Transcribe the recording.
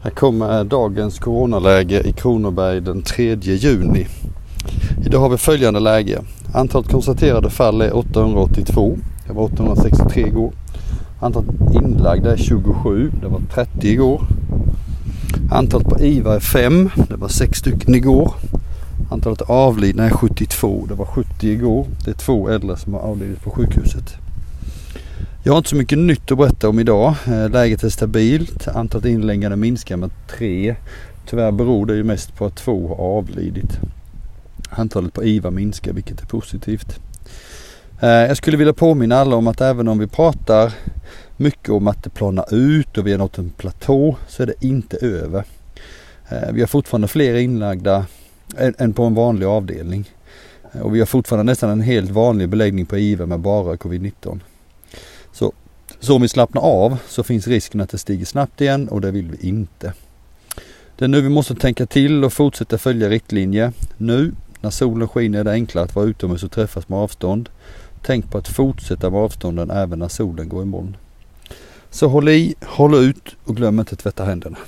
Här kommer dagens coronaläge i Kronoberg den 3 juni. Idag har vi följande läge. Antalet konstaterade fall är 882. Det var 863 igår. Antalet inlagda är 27. Det var 30 igår. Antalet på IVA är 5. Det var 6 stycken igår. Antalet avlidna är 72. Det var 70 igår. Det är två äldre som har avlidit på sjukhuset. Jag har inte så mycket nytt att berätta om idag. Eh, läget är stabilt. Antalet inläggande minskar med tre. Tyvärr beror det ju mest på att två har avlidit. Antalet på IVA minskar vilket är positivt. Eh, jag skulle vilja påminna alla om att även om vi pratar mycket om att det planar ut och vi har nått en platå så är det inte över. Eh, vi har fortfarande fler inlagda än på en vanlig avdelning. Och vi har fortfarande nästan en helt vanlig beläggning på IVA med bara covid-19. Så, så om vi slappnar av så finns risken att det stiger snabbt igen och det vill vi inte. Det är nu vi måste tänka till och fortsätta följa riktlinjer. Nu när solen skiner är det enklare att vara utomhus och träffas med avstånd. Tänk på att fortsätta med avstånden även när solen går i moln. Så håll i, håll ut och glöm inte att tvätta händerna.